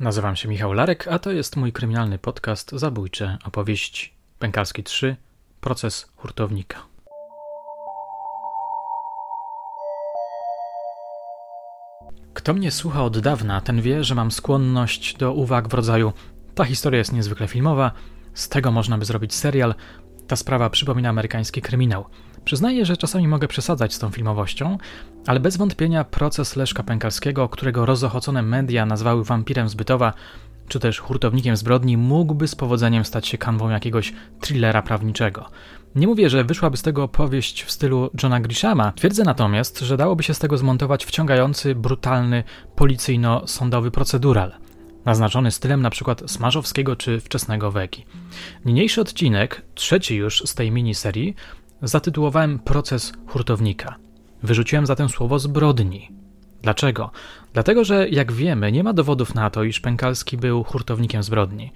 Nazywam się Michał Larek, a to jest mój kryminalny podcast Zabójcze opowieści. Pękalski 3. Proces hurtownika. Kto mnie słucha od dawna, ten wie, że mam skłonność do uwag w rodzaju ta historia jest niezwykle filmowa, z tego można by zrobić serial, ta sprawa przypomina amerykański kryminał. Przyznaję, że czasami mogę przesadzać z tą filmowością, ale bez wątpienia proces Leszka Pękalskiego, którego rozochocone media nazwały wampirem zbytowa, czy też hurtownikiem zbrodni, mógłby z powodzeniem stać się kanwą jakiegoś thrillera prawniczego. Nie mówię, że wyszłaby z tego opowieść w stylu Johna Grishama. Twierdzę natomiast, że dałoby się z tego zmontować wciągający, brutalny, policyjno-sądowy procedural – naznaczony stylem np. Smarzowskiego czy wczesnego Wegi. Niniejszy odcinek, trzeci już z tej miniserii, zatytułowałem Proces hurtownika. Wyrzuciłem zatem słowo zbrodni. Dlaczego? Dlatego, że jak wiemy, nie ma dowodów na to, iż Pękalski był hurtownikiem zbrodni.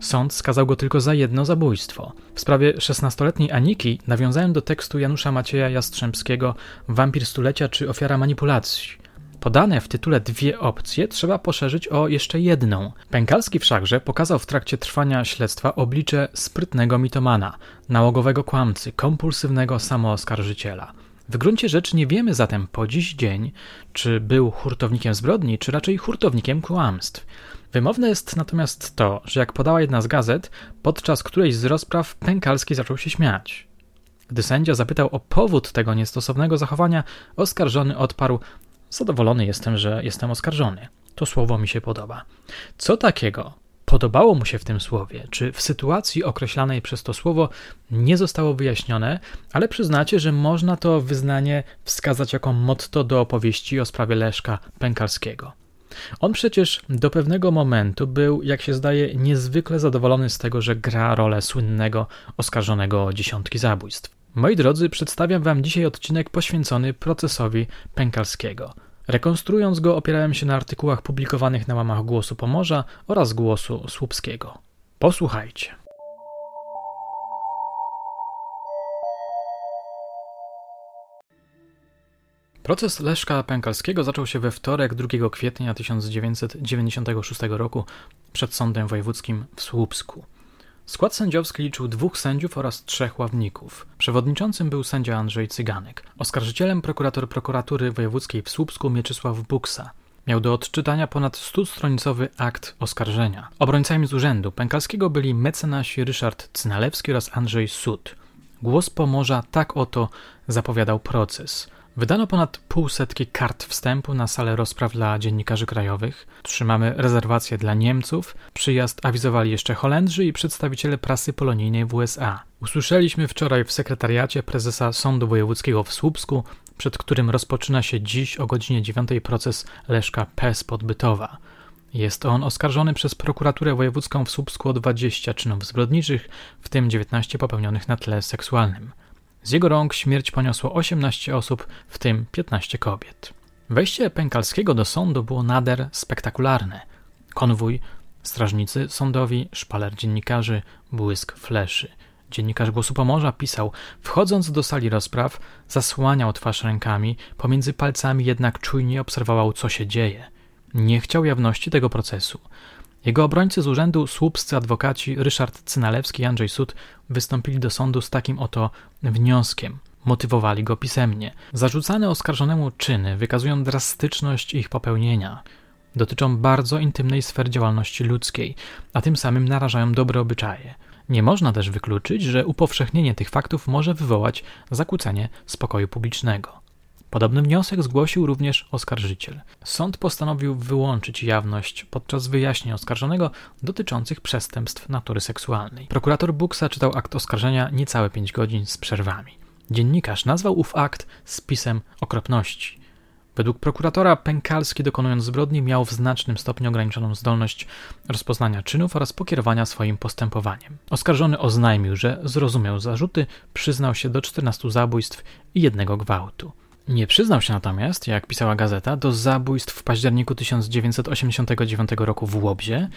Sąd skazał go tylko za jedno zabójstwo. W sprawie 16-letniej Aniki nawiązałem do tekstu Janusza Macieja Jastrzębskiego Wampir stulecia czy ofiara manipulacji podane w tytule dwie opcje trzeba poszerzyć o jeszcze jedną. Pękalski wszakże pokazał w trakcie trwania śledztwa oblicze sprytnego mitomana, nałogowego kłamcy, kompulsywnego samooskarżyciela. W gruncie rzeczy nie wiemy zatem po dziś dzień, czy był hurtownikiem zbrodni, czy raczej hurtownikiem kłamstw. Wymowne jest natomiast to, że jak podała jedna z gazet, podczas którejś z rozpraw Pękalski zaczął się śmiać. Gdy sędzia zapytał o powód tego niestosownego zachowania, oskarżony odparł: Zadowolony jestem, że jestem oskarżony. To słowo mi się podoba. Co takiego podobało mu się w tym słowie? Czy w sytuacji określanej przez to słowo nie zostało wyjaśnione, ale przyznacie, że można to wyznanie wskazać jako motto do opowieści o sprawie Leszka Pękalskiego. On przecież do pewnego momentu był, jak się zdaje, niezwykle zadowolony z tego, że gra rolę słynnego oskarżonego o dziesiątki zabójstw. Moi drodzy, przedstawiam Wam dzisiaj odcinek poświęcony procesowi Pękalskiego. Rekonstruując go, opierałem się na artykułach publikowanych na łamach Głosu Pomorza oraz Głosu Słupskiego. Posłuchajcie. Proces Leszka Pękalskiego zaczął się we wtorek 2 kwietnia 1996 roku przed Sądem Wojewódzkim w Słupsku. Skład sędziowski liczył dwóch sędziów oraz trzech ławników. Przewodniczącym był sędzia Andrzej Cyganek. Oskarżycielem prokurator prokuratury wojewódzkiej w Słupsku Mieczysław Buksa. Miał do odczytania ponad stustronicowy akt oskarżenia. Obrońcami z urzędu Pękalskiego byli mecenasi Ryszard Cynalewski oraz Andrzej Sud. Głos Pomorza tak oto zapowiadał proces. Wydano ponad półsetki kart wstępu na salę rozpraw dla dziennikarzy krajowych. Trzymamy rezerwacje dla Niemców. Przyjazd awizowali jeszcze Holendrzy i przedstawiciele prasy polonijnej w USA. Usłyszeliśmy wczoraj w sekretariacie prezesa Sądu Wojewódzkiego w Słupsku, przed którym rozpoczyna się dziś o godzinie 9 proces Leszka P. Podbytowa. Jest on oskarżony przez prokuraturę wojewódzką w Słupsku o 20 czynów zbrodniczych, w tym 19 popełnionych na tle seksualnym. Z jego rąk śmierć poniosło 18 osób, w tym 15 kobiet. Wejście Pękalskiego do sądu było nader spektakularne. Konwój, strażnicy sądowi, szpaler dziennikarzy, błysk fleszy. Dziennikarz Głosu Pomorza pisał, wchodząc do sali rozpraw, zasłaniał twarz rękami, pomiędzy palcami jednak czujnie obserwował, co się dzieje. Nie chciał jawności tego procesu. Jego obrońcy z urzędu, słupscy adwokaci Ryszard Cynalewski i Andrzej Sud wystąpili do sądu z takim oto wnioskiem. Motywowali go pisemnie. Zarzucane oskarżonemu czyny wykazują drastyczność ich popełnienia. Dotyczą bardzo intymnej sfery działalności ludzkiej, a tym samym narażają dobre obyczaje. Nie można też wykluczyć, że upowszechnienie tych faktów może wywołać zakłócenie spokoju publicznego. Podobny wniosek zgłosił również oskarżyciel. Sąd postanowił wyłączyć jawność podczas wyjaśnień oskarżonego dotyczących przestępstw natury seksualnej. Prokurator Buksa czytał akt oskarżenia niecałe 5 godzin z przerwami. Dziennikarz nazwał ów akt spisem okropności. Według prokuratora Pękalski dokonując zbrodni miał w znacznym stopniu ograniczoną zdolność rozpoznania czynów oraz pokierowania swoim postępowaniem. Oskarżony oznajmił, że zrozumiał zarzuty, przyznał się do 14 zabójstw i jednego gwałtu. Nie przyznał się natomiast, jak pisała gazeta, do zabójstw w październiku 1989 roku w Łobzie,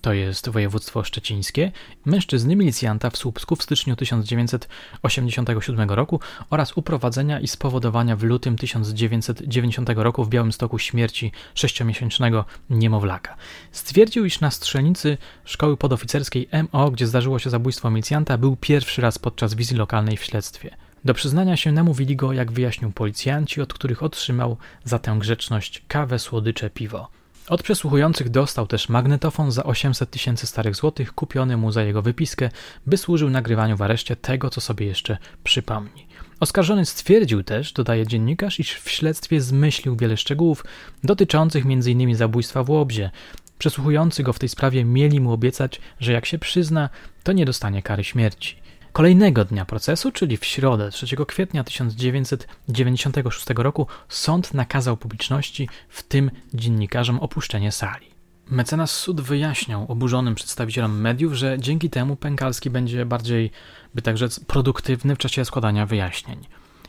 to jest województwo szczecińskie, mężczyzny milicjanta w Słupsku w styczniu 1987 roku oraz uprowadzenia i spowodowania w lutym 1990 roku w Białymstoku śmierci sześciomiesięcznego niemowlaka. Stwierdził, iż na strzelnicy szkoły podoficerskiej MO, gdzie zdarzyło się zabójstwo milicjanta, był pierwszy raz podczas wizji lokalnej w śledztwie. Do przyznania się namówili go, jak wyjaśnił policjanci, od których otrzymał za tę grzeczność kawę, słodycze, piwo. Od przesłuchujących dostał też magnetofon za 800 tysięcy starych złotych, kupiony mu za jego wypiskę, by służył nagrywaniu w areszcie tego, co sobie jeszcze przypomni. Oskarżony stwierdził też, dodaje dziennikarz, iż w śledztwie zmyślił wiele szczegółów dotyczących m.in. zabójstwa w Łobzie. Przesłuchujący go w tej sprawie mieli mu obiecać, że jak się przyzna, to nie dostanie kary śmierci. Kolejnego dnia procesu, czyli w środę 3 kwietnia 1996 roku, sąd nakazał publiczności, w tym dziennikarzom, opuszczenie sali. Mecenas sud wyjaśniał oburzonym przedstawicielom mediów, że dzięki temu Pękalski będzie bardziej, by tak rzec, produktywny w czasie składania wyjaśnień.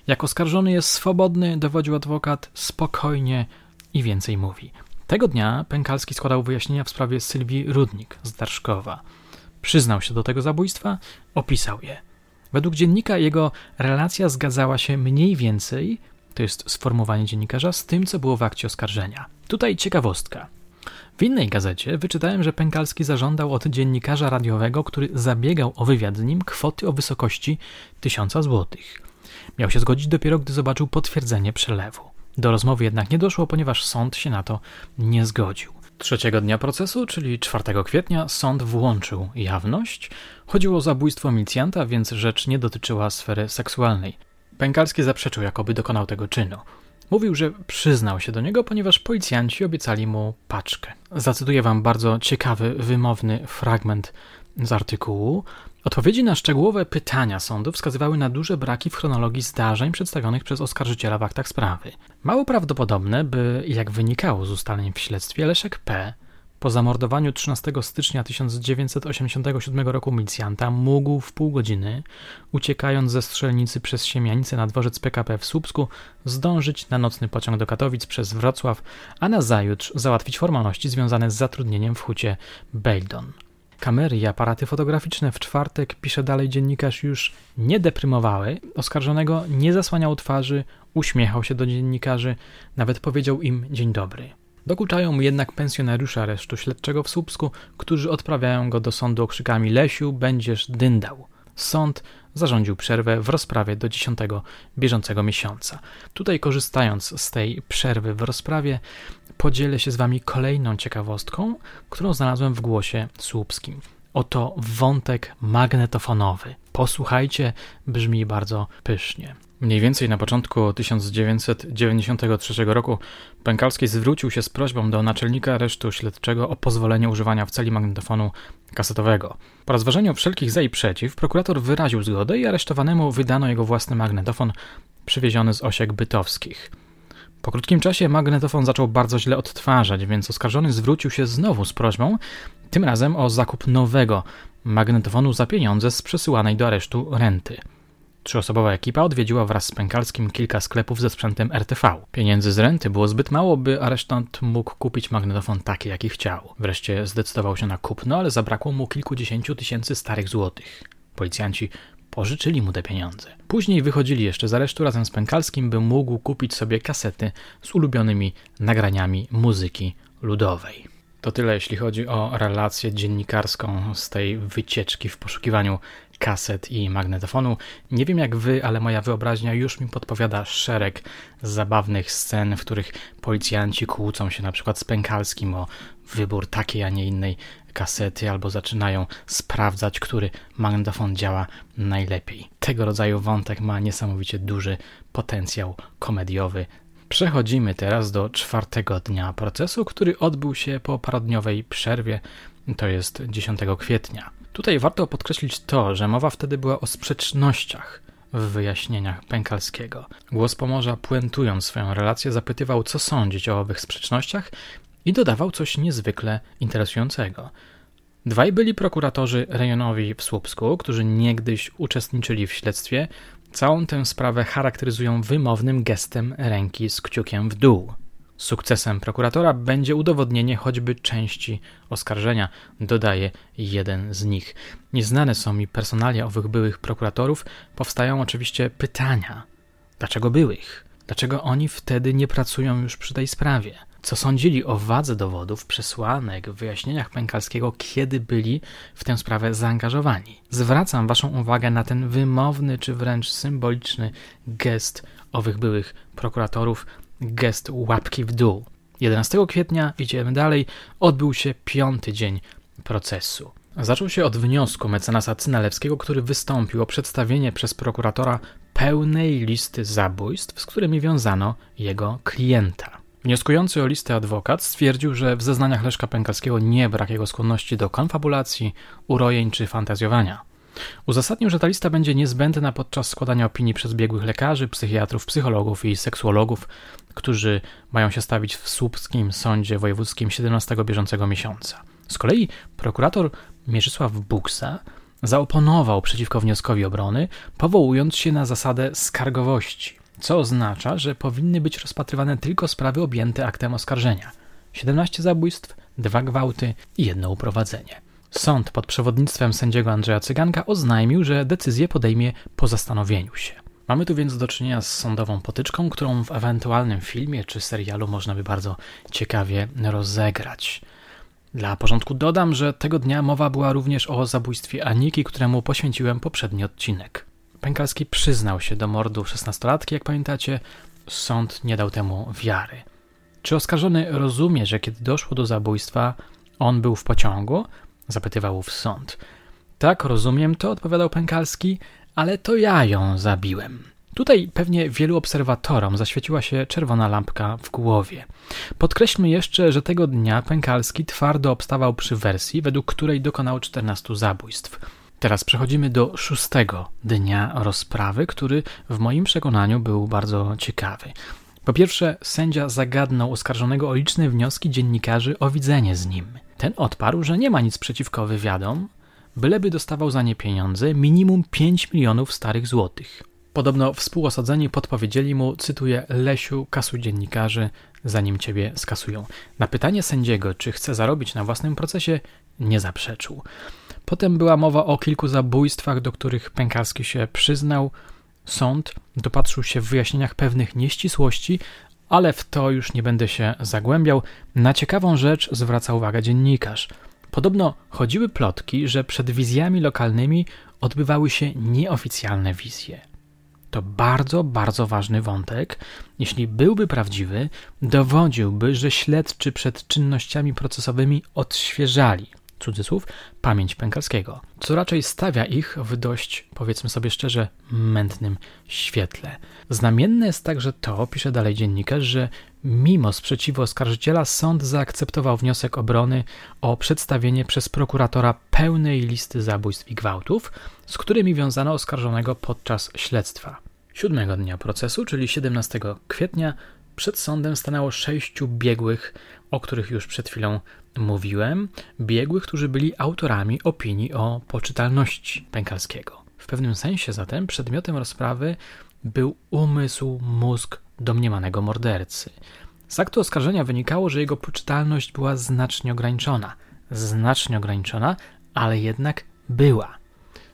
Jak oskarżony jest swobodny, dowodził adwokat, spokojnie i więcej mówi. Tego dnia Pękalski składał wyjaśnienia w sprawie Sylwii Rudnik z Darszkowa. Przyznał się do tego zabójstwa, opisał je. Według dziennika jego relacja zgadzała się mniej więcej, to jest sformułowanie dziennikarza, z tym, co było w akcie oskarżenia. Tutaj ciekawostka. W innej gazecie wyczytałem, że Pękalski zażądał od dziennikarza radiowego, który zabiegał o wywiad z nim, kwoty o wysokości 1000 złotych. Miał się zgodzić dopiero, gdy zobaczył potwierdzenie przelewu. Do rozmowy jednak nie doszło, ponieważ sąd się na to nie zgodził. Trzeciego dnia procesu, czyli 4 kwietnia, sąd włączył jawność. Chodziło o zabójstwo milicjanta, więc rzecz nie dotyczyła sfery seksualnej. Pękalski zaprzeczył, jakoby dokonał tego czynu. Mówił, że przyznał się do niego, ponieważ policjanci obiecali mu paczkę. Zacytuję wam bardzo ciekawy, wymowny fragment z artykułu. Odpowiedzi na szczegółowe pytania sądu wskazywały na duże braki w chronologii zdarzeń przedstawionych przez oskarżyciela w aktach sprawy. Mało prawdopodobne, by, jak wynikało z ustaleń w śledztwie, Leszek P. po zamordowaniu 13 stycznia 1987 roku milicjanta mógł w pół godziny, uciekając ze strzelnicy przez Siemianice na dworzec PKP w Słupsku, zdążyć na nocny pociąg do Katowic przez Wrocław, a na zajutrz załatwić formalności związane z zatrudnieniem w hucie Beldon. Kamery i aparaty fotograficzne w czwartek, pisze dalej dziennikarz, już nie deprymowały. Oskarżonego nie zasłaniał twarzy, uśmiechał się do dziennikarzy, nawet powiedział im dzień dobry. Dokuczają mu jednak pensjonariusze aresztu śledczego w Słupsku, którzy odprawiają go do sądu okrzykami Lesiu, będziesz dyndał. Sąd zarządził przerwę w rozprawie do 10 bieżącego miesiąca. Tutaj korzystając z tej przerwy w rozprawie, podzielę się z Wami kolejną ciekawostką, którą znalazłem w głosie słupskim. Oto wątek magnetofonowy. Posłuchajcie, brzmi bardzo pysznie. Mniej więcej na początku 1993 roku Pękalski zwrócił się z prośbą do naczelnika aresztu śledczego o pozwolenie używania w celi magnetofonu kasetowego. Po rozważeniu wszelkich za i przeciw, prokurator wyraził zgodę i aresztowanemu wydano jego własny magnetofon przywieziony z osiek bytowskich. Po krótkim czasie magnetofon zaczął bardzo źle odtwarzać, więc oskarżony zwrócił się znowu z prośbą, tym razem o zakup nowego magnetofonu za pieniądze z przesyłanej do aresztu renty. Trzyosobowa ekipa odwiedziła wraz z Pękalskim kilka sklepów ze sprzętem RTV. Pieniędzy z renty było zbyt mało, by aresztant mógł kupić magnetofon taki, jaki chciał. Wreszcie zdecydował się na kupno, ale zabrakło mu kilkudziesięciu tysięcy starych złotych. Policjanci pożyczyli mu te pieniądze. Później wychodzili jeszcze z aresztu razem z Pękalskim, by mógł kupić sobie kasety z ulubionymi nagraniami muzyki ludowej. To tyle, jeśli chodzi o relację dziennikarską z tej wycieczki w poszukiwaniu kaset i magnetofonu. Nie wiem jak wy, ale moja wyobraźnia już mi podpowiada szereg zabawnych scen, w których policjanci kłócą się na przykład z Pękalskim o wybór takiej, a nie innej kasety, albo zaczynają sprawdzać, który magnetofon działa najlepiej. Tego rodzaju wątek ma niesamowicie duży potencjał komediowy. Przechodzimy teraz do czwartego dnia procesu, który odbył się po parodniowej przerwie, to jest 10 kwietnia. Tutaj warto podkreślić to, że mowa wtedy była o sprzecznościach w wyjaśnieniach Pękalskiego. Głos Pomorza, puentując swoją relację, zapytywał, co sądzić o owych sprzecznościach i dodawał coś niezwykle interesującego. Dwaj byli prokuratorzy rejonowi w Słupsku, którzy niegdyś uczestniczyli w śledztwie, Całą tę sprawę charakteryzują wymownym gestem ręki z kciukiem w dół. Sukcesem prokuratora będzie udowodnienie choćby części oskarżenia, dodaje jeden z nich. Nieznane są mi personalia owych byłych prokuratorów, powstają oczywiście pytania. Dlaczego byłych? Dlaczego oni wtedy nie pracują już przy tej sprawie? Co sądzili o wadze dowodów, przesłanek, wyjaśnieniach Pękalskiego, kiedy byli w tę sprawę zaangażowani? Zwracam Waszą uwagę na ten wymowny czy wręcz symboliczny gest owych byłych prokuratorów, gest łapki w dół. 11 kwietnia, idziemy dalej, odbył się piąty dzień procesu. Zaczął się od wniosku mecenasa Cynalewskiego, który wystąpił o przedstawienie przez prokuratora pełnej listy zabójstw, z którymi wiązano jego klienta. Wnioskujący o listę adwokat stwierdził, że w zeznaniach Leszka Pękalskiego nie brak jego skłonności do konfabulacji, urojeń czy fantazjowania. Uzasadnił, że ta lista będzie niezbędna podczas składania opinii przez biegłych lekarzy, psychiatrów, psychologów i seksuologów, którzy mają się stawić w Słupskim Sądzie Wojewódzkim 17 bieżącego miesiąca. Z kolei prokurator Mieczysław Buksa zaoponował przeciwko wnioskowi obrony, powołując się na zasadę skargowości, co oznacza, że powinny być rozpatrywane tylko sprawy objęte aktem oskarżenia. 17 zabójstw, dwa gwałty i jedno uprowadzenie. Sąd pod przewodnictwem sędziego Andrzeja Cyganka oznajmił, że decyzję podejmie po zastanowieniu się. Mamy tu więc do czynienia z sądową potyczką, którą w ewentualnym filmie czy serialu można by bardzo ciekawie rozegrać. Dla porządku dodam, że tego dnia mowa była również o zabójstwie Aniki, któremu poświęciłem poprzedni odcinek. Pękalski przyznał się do mordu szesnastolatki, jak pamiętacie, sąd nie dał temu wiary. Czy oskarżony rozumie, że kiedy doszło do zabójstwa, on był w pociągu? Zapytywał w sąd. Tak, rozumiem to, odpowiadał Pękalski, ale to ja ją zabiłem. Tutaj pewnie wielu obserwatorom zaświeciła się czerwona lampka w głowie. Podkreślmy jeszcze, że tego dnia Pękalski twardo obstawał przy wersji, według której dokonał 14 zabójstw. Teraz przechodzimy do szóstego dnia rozprawy, który w moim przekonaniu był bardzo ciekawy. Po pierwsze, sędzia zagadnął oskarżonego o liczne wnioski dziennikarzy o widzenie z nim. Ten odparł, że nie ma nic przeciwko wywiadom, byleby dostawał za nie pieniądze minimum 5 milionów starych złotych. Podobno współosadzeni podpowiedzieli mu, cytuję, Lesiu, kasuj dziennikarzy, zanim ciebie skasują. Na pytanie sędziego, czy chce zarobić na własnym procesie, nie zaprzeczył. Potem była mowa o kilku zabójstwach, do których Pękarski się przyznał. Sąd dopatrzył się w wyjaśnieniach pewnych nieścisłości, ale w to już nie będę się zagłębiał. Na ciekawą rzecz zwraca uwagę dziennikarz. Podobno chodziły plotki, że przed wizjami lokalnymi odbywały się nieoficjalne wizje. To bardzo, bardzo ważny wątek. Jeśli byłby prawdziwy, dowodziłby, że śledczy przed czynnościami procesowymi odświeżali cudzysłów, pamięć Pękalskiego, co raczej stawia ich w dość, powiedzmy sobie szczerze, mętnym świetle. Znamienne jest także to, pisze dalej dziennikarz, że mimo sprzeciwu oskarżyciela sąd zaakceptował wniosek obrony o przedstawienie przez prokuratora pełnej listy zabójstw i gwałtów, z którymi wiązano oskarżonego podczas śledztwa. Siódmego dnia procesu, czyli 17 kwietnia, przed sądem stanęło sześciu biegłych, o których już przed chwilą mówiłem, biegłych, którzy byli autorami opinii o poczytalności Pękalskiego. W pewnym sensie zatem przedmiotem rozprawy był umysł, mózg domniemanego mordercy. Z aktu oskarżenia wynikało, że jego poczytalność była znacznie ograniczona. Znacznie ograniczona, ale jednak była.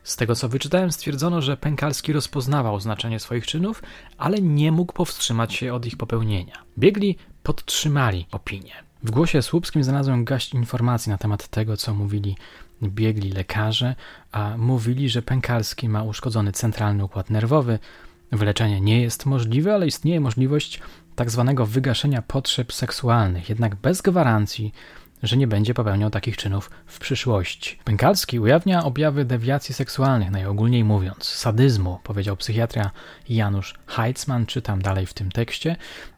Z tego co wyczytałem, stwierdzono, że Pękalski rozpoznawał znaczenie swoich czynów, ale nie mógł powstrzymać się od ich popełnienia. Biegli podtrzymali opinię. W głosie słupskim znalazłem gaść informacji na temat tego, co mówili biegli lekarze, a mówili, że Pękalski ma uszkodzony centralny układ nerwowy. Wyleczenie nie jest możliwe, ale istnieje możliwość tak zwanego wygaszenia potrzeb seksualnych, jednak bez gwarancji, że nie będzie popełniał takich czynów w przyszłości. Pękalski ujawnia objawy dewiacji seksualnych, najogólniej mówiąc, sadyzmu, powiedział psychiatra Janusz Heitzman, czytam dalej w tym tekście.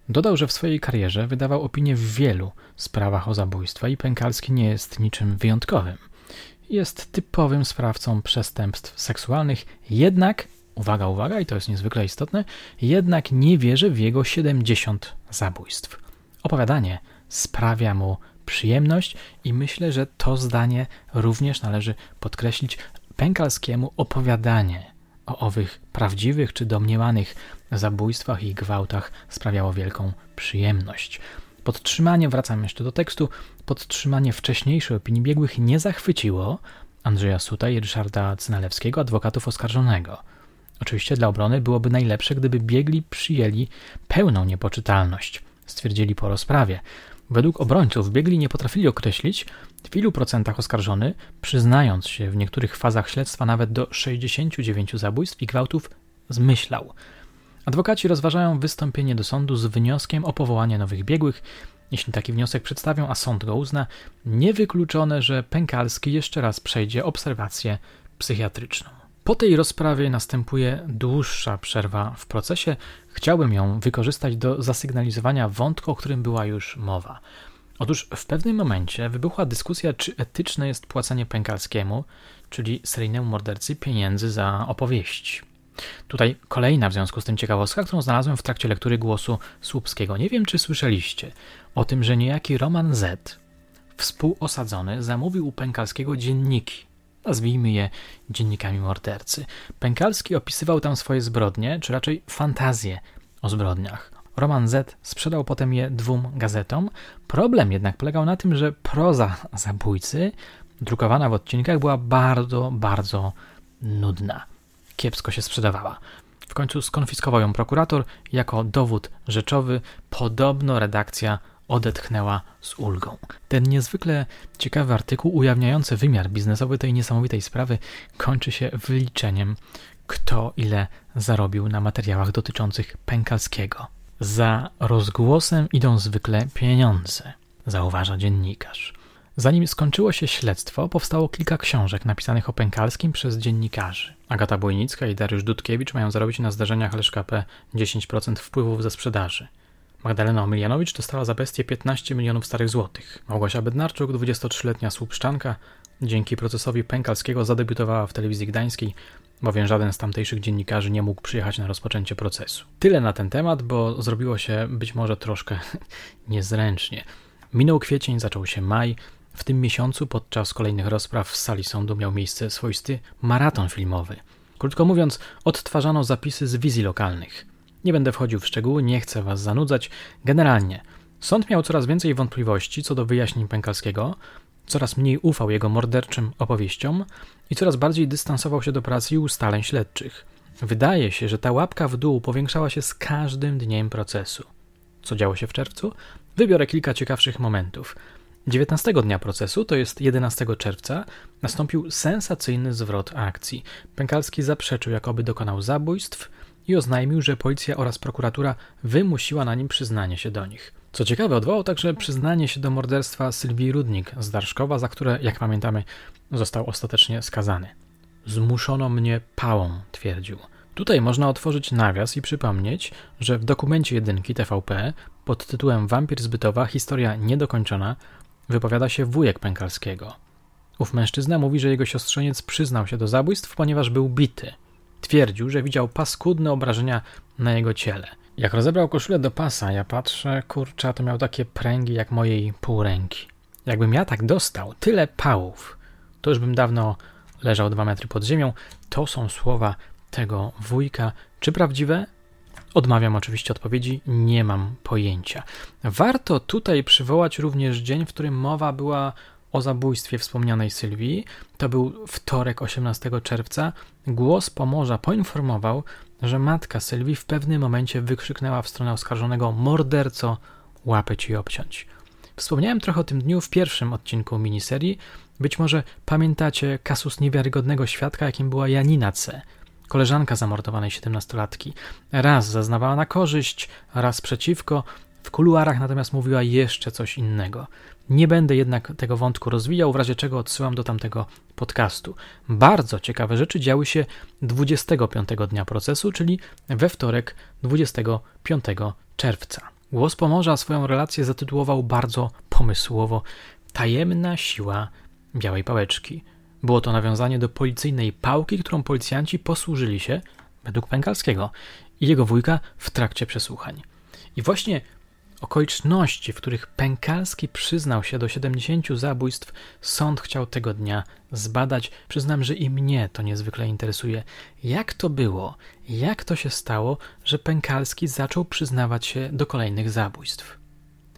Dodał, że w swojej karierze wydawał opinie w wielu sprawach o zabójstwa i Pękalski nie jest niczym wyjątkowym. Jest typowym sprawcą przestępstw seksualnych, jednak, uwaga, uwaga, i to jest niezwykle istotne, jednak nie wierzy w jego 70 zabójstw. Opowiadanie sprawia mu przyjemność i myślę, że to zdanie również należy podkreślić. Pękalskiemu opowiadanie o owych prawdziwych czy domniemanych zabójstwach i gwałtach sprawiało wielką przyjemność. Podtrzymanie, wracam jeszcze do tekstu, podtrzymanie wcześniejszej opinii biegłych nie zachwyciło Andrzeja Suta i Ryszarda Cynalewskiego, adwokatów oskarżonego. Oczywiście dla obrony byłoby najlepsze, gdyby biegli przyjęli pełną niepoczytalność, stwierdzili po rozprawie. Według obrońców biegli nie potrafili określić, w ilu procentach oskarżony, przyznając się w niektórych fazach śledztwa nawet do 69 zabójstw i gwałtów, zmyślał. Adwokaci rozważają wystąpienie do sądu z wnioskiem o powołanie nowych biegłych. Jeśli taki wniosek przedstawią, a sąd go uzna, niewykluczone, że Pękalski jeszcze raz przejdzie obserwację psychiatryczną. Po tej rozprawie następuje dłuższa przerwa w procesie. Chciałbym ją wykorzystać do zasygnalizowania wątku, o którym była już mowa. Otóż w pewnym momencie wybuchła dyskusja, czy etyczne jest płacenie Pękalskiemu, czyli seryjnemu mordercy, pieniędzy za opowieści. Tutaj kolejna w związku z tym ciekawostka, którą znalazłem w trakcie lektury głosu Słupskiego. Nie wiem, czy słyszeliście o tym, że niejaki Roman Z, współosadzony, zamówił u Pękalskiego dzienniki. Nazwijmy je dziennikami mordercy. Pękalski opisywał tam swoje zbrodnie, czy raczej fantazje o zbrodniach. Roman Z sprzedał potem je dwóm gazetom. Problem jednak polegał na tym, że proza zabójcy, drukowana w odcinkach, była bardzo, bardzo nudna. Kiepsko się sprzedawała. W końcu skonfiskował ją prokurator jako dowód rzeczowy. Podobno redakcja odetchnęła z ulgą. Ten niezwykle ciekawy artykuł ujawniający wymiar biznesowy tej niesamowitej sprawy kończy się wyliczeniem, kto ile zarobił na materiałach dotyczących Pękalskiego. Za rozgłosem idą zwykle pieniądze, zauważa dziennikarz. Zanim skończyło się śledztwo, powstało kilka książek napisanych o Pękalskim przez dziennikarzy. Agata Bojnicka i Dariusz Dudkiewicz mają zarobić na zdarzeniach Leszka P 10% wpływów ze sprzedaży. Magdalena Omilianowicz dostała za bestię 15 milionów starych złotych. Małgosia Bednarczuk, 23-letnia słupszczanka, dzięki procesowi Pękalskiego zadebiutowała w telewizji gdańskiej, bowiem żaden z tamtejszych dziennikarzy nie mógł przyjechać na rozpoczęcie procesu. Tyle na ten temat, bo zrobiło się być może troszkę niezręcznie. Minął kwiecień, zaczął się maj. W tym miesiącu podczas kolejnych rozpraw w sali sądu miał miejsce swoisty maraton filmowy. Krótko mówiąc, odtwarzano zapisy z wizji lokalnych. Nie będę wchodził w szczegóły, nie chcę was zanudzać. Generalnie, sąd miał coraz więcej wątpliwości co do wyjaśnień Pękalskiego, coraz mniej ufał jego morderczym opowieściom i coraz bardziej dystansował się do pracy i ustaleń śledczych. Wydaje się, że ta łapka w dół powiększała się z każdym dniem procesu. Co działo się w czerwcu? Wybiorę kilka ciekawszych momentów. 19 dnia procesu, to jest 11 czerwca, nastąpił sensacyjny zwrot akcji. Pękalski zaprzeczył, jakoby dokonał zabójstw i oznajmił, że policja oraz prokuratura wymusiła na nim przyznanie się do nich. Co ciekawe, odwołał także przyznanie się do morderstwa Sylwii Rudnik z Darszkowa, za które, jak pamiętamy, został ostatecznie skazany. Zmuszono mnie pałą, twierdził. Tutaj można otworzyć nawias i przypomnieć, że w dokumencie jedynki TVP pod tytułem Wampir zbytowa historia niedokończona wypowiada się wujek Pękalskiego. Ów mężczyzna mówi, że jego siostrzeniec przyznał się do zabójstw, ponieważ był bity. Twierdził, że widział paskudne obrażenia na jego ciele. Jak rozebrał koszulę do pasa, ja patrzę, kurczę, to miał takie pręgi jak mojej półręki. Jakbym ja tak dostał tyle pałów, to już bym dawno leżał dwa metry pod ziemią. To są słowa tego wujka. Czy prawdziwe? Odmawiam oczywiście odpowiedzi, nie mam pojęcia. Warto tutaj przywołać również dzień, w którym mowa była o zabójstwie wspomnianej Sylwii. To był wtorek 18 czerwca. Głos Pomorza poinformował, że matka Sylwii w pewnym momencie wykrzyknęła w stronę oskarżonego morderco, łapę ci obciąć. Wspomniałem trochę o tym dniu w pierwszym odcinku miniserii. Być może pamiętacie kasus niewiarygodnego świadka, jakim była Janina C., koleżanka zamordowanej siedemnastolatki. Raz zaznawała na korzyść, raz przeciwko, w kuluarach natomiast mówiła jeszcze coś innego. Nie będę jednak tego wątku rozwijał, w razie czego odsyłam do tamtego podcastu. Bardzo ciekawe rzeczy działy się 25 dnia procesu, czyli we wtorek 25 czerwca. Głos Pomorza swoją relację zatytułował bardzo pomysłowo Tajemna siła białej pałeczki. Było to nawiązanie do policyjnej pałki, którą policjanci posłużyli się, według Pękalskiego, i jego wujka w trakcie przesłuchań. I właśnie okoliczności, w których Pękalski przyznał się do 70 zabójstw, sąd chciał tego dnia zbadać. Przyznam, że i mnie to niezwykle interesuje. Jak to było? Jak to się stało, że Pękalski zaczął przyznawać się do kolejnych zabójstw?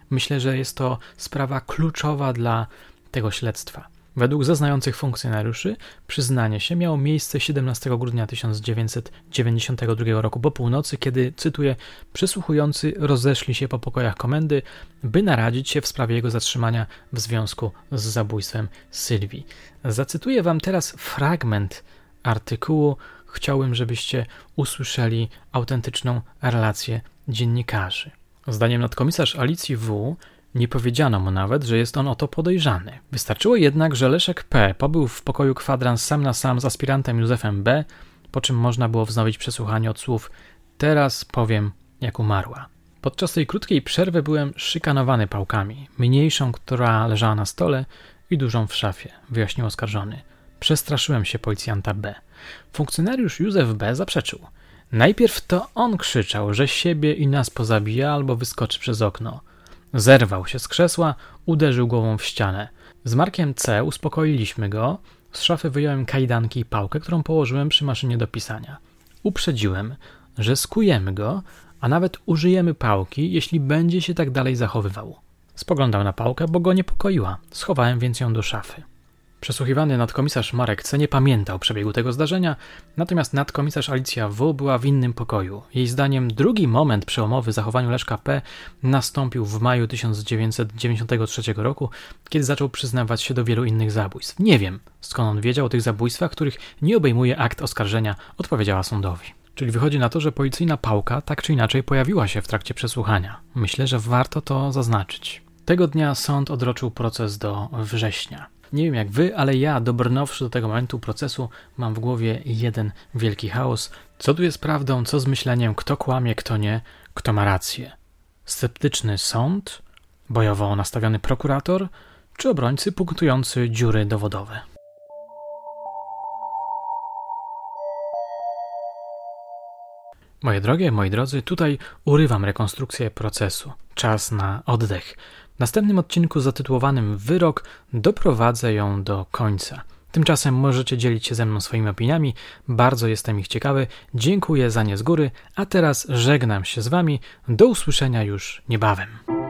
Myślę, że jest to sprawa kluczowa dla tego śledztwa. Według zeznających funkcjonariuszy przyznanie się miało miejsce 17 grudnia 1992 roku po północy, kiedy, cytuję, przysłuchujący rozeszli się po pokojach komendy, by naradzić się w sprawie jego zatrzymania w związku z zabójstwem Sylwii. Zacytuję wam teraz fragment artykułu. Chciałbym, żebyście usłyszeli autentyczną relację dziennikarzy. Zdaniem nadkomisarz Alicji W. Nie powiedziano mu nawet, że jest on o to podejrzany. Wystarczyło jednak, że Leszek P. pobył w pokoju kwadrans sam na sam z aspirantem Józefem B., po czym można było wznowić przesłuchanie od słów Teraz powiem, jak umarła. Podczas tej krótkiej przerwy byłem szykanowany pałkami. Mniejszą, która leżała na stole i dużą w szafie, wyjaśnił oskarżony. Przestraszyłem się policjanta B. Funkcjonariusz Józef B. zaprzeczył. Najpierw to on krzyczał, że siebie i nas pozabija albo wyskoczy przez okno. Zerwał się z krzesła, uderzył głową w ścianę. Z Markiem C. uspokoiliśmy go. Z szafy wyjąłem kajdanki i pałkę, którą położyłem przy maszynie do pisania. Uprzedziłem, że skujemy go, a nawet użyjemy pałki, jeśli będzie się tak dalej zachowywał. Spoglądał na pałkę, bo go niepokoiła. Schowałem więc ją do szafy. Przesłuchiwany nadkomisarz Marek C. nie pamiętał przebiegu tego zdarzenia, natomiast nadkomisarz Alicja W. była w innym pokoju. Jej zdaniem drugi moment przełomowy zachowaniu Leszka P. nastąpił w maju 1993 roku, kiedy zaczął przyznawać się do wielu innych zabójstw. Nie wiem, skąd on wiedział o tych zabójstwach, których nie obejmuje akt oskarżenia, odpowiedziała sądowi. Czyli wychodzi na to, że policyjna pałka tak czy inaczej pojawiła się w trakcie przesłuchania. Myślę, że warto to zaznaczyć. Tego dnia sąd odroczył proces do września. Nie wiem jak wy, ale ja, dobrnąwszy do tego momentu procesu, mam w głowie jeden wielki chaos. Co tu jest prawdą, co z myśleniem, kto kłamie, kto nie, kto ma rację. Sceptyczny sąd, bojowo nastawiony prokurator, czy obrońcy punktujący dziury dowodowe. Moje drogie, moi drodzy, tutaj urywam rekonstrukcję procesu. Czas na oddech. W następnym odcinku zatytułowanym Wyrok doprowadzę ją do końca. Tymczasem możecie dzielić się ze mną swoimi opiniami, bardzo jestem ich ciekawy. Dziękuję za nie z góry, a teraz żegnam się z Wami. Do usłyszenia już niebawem.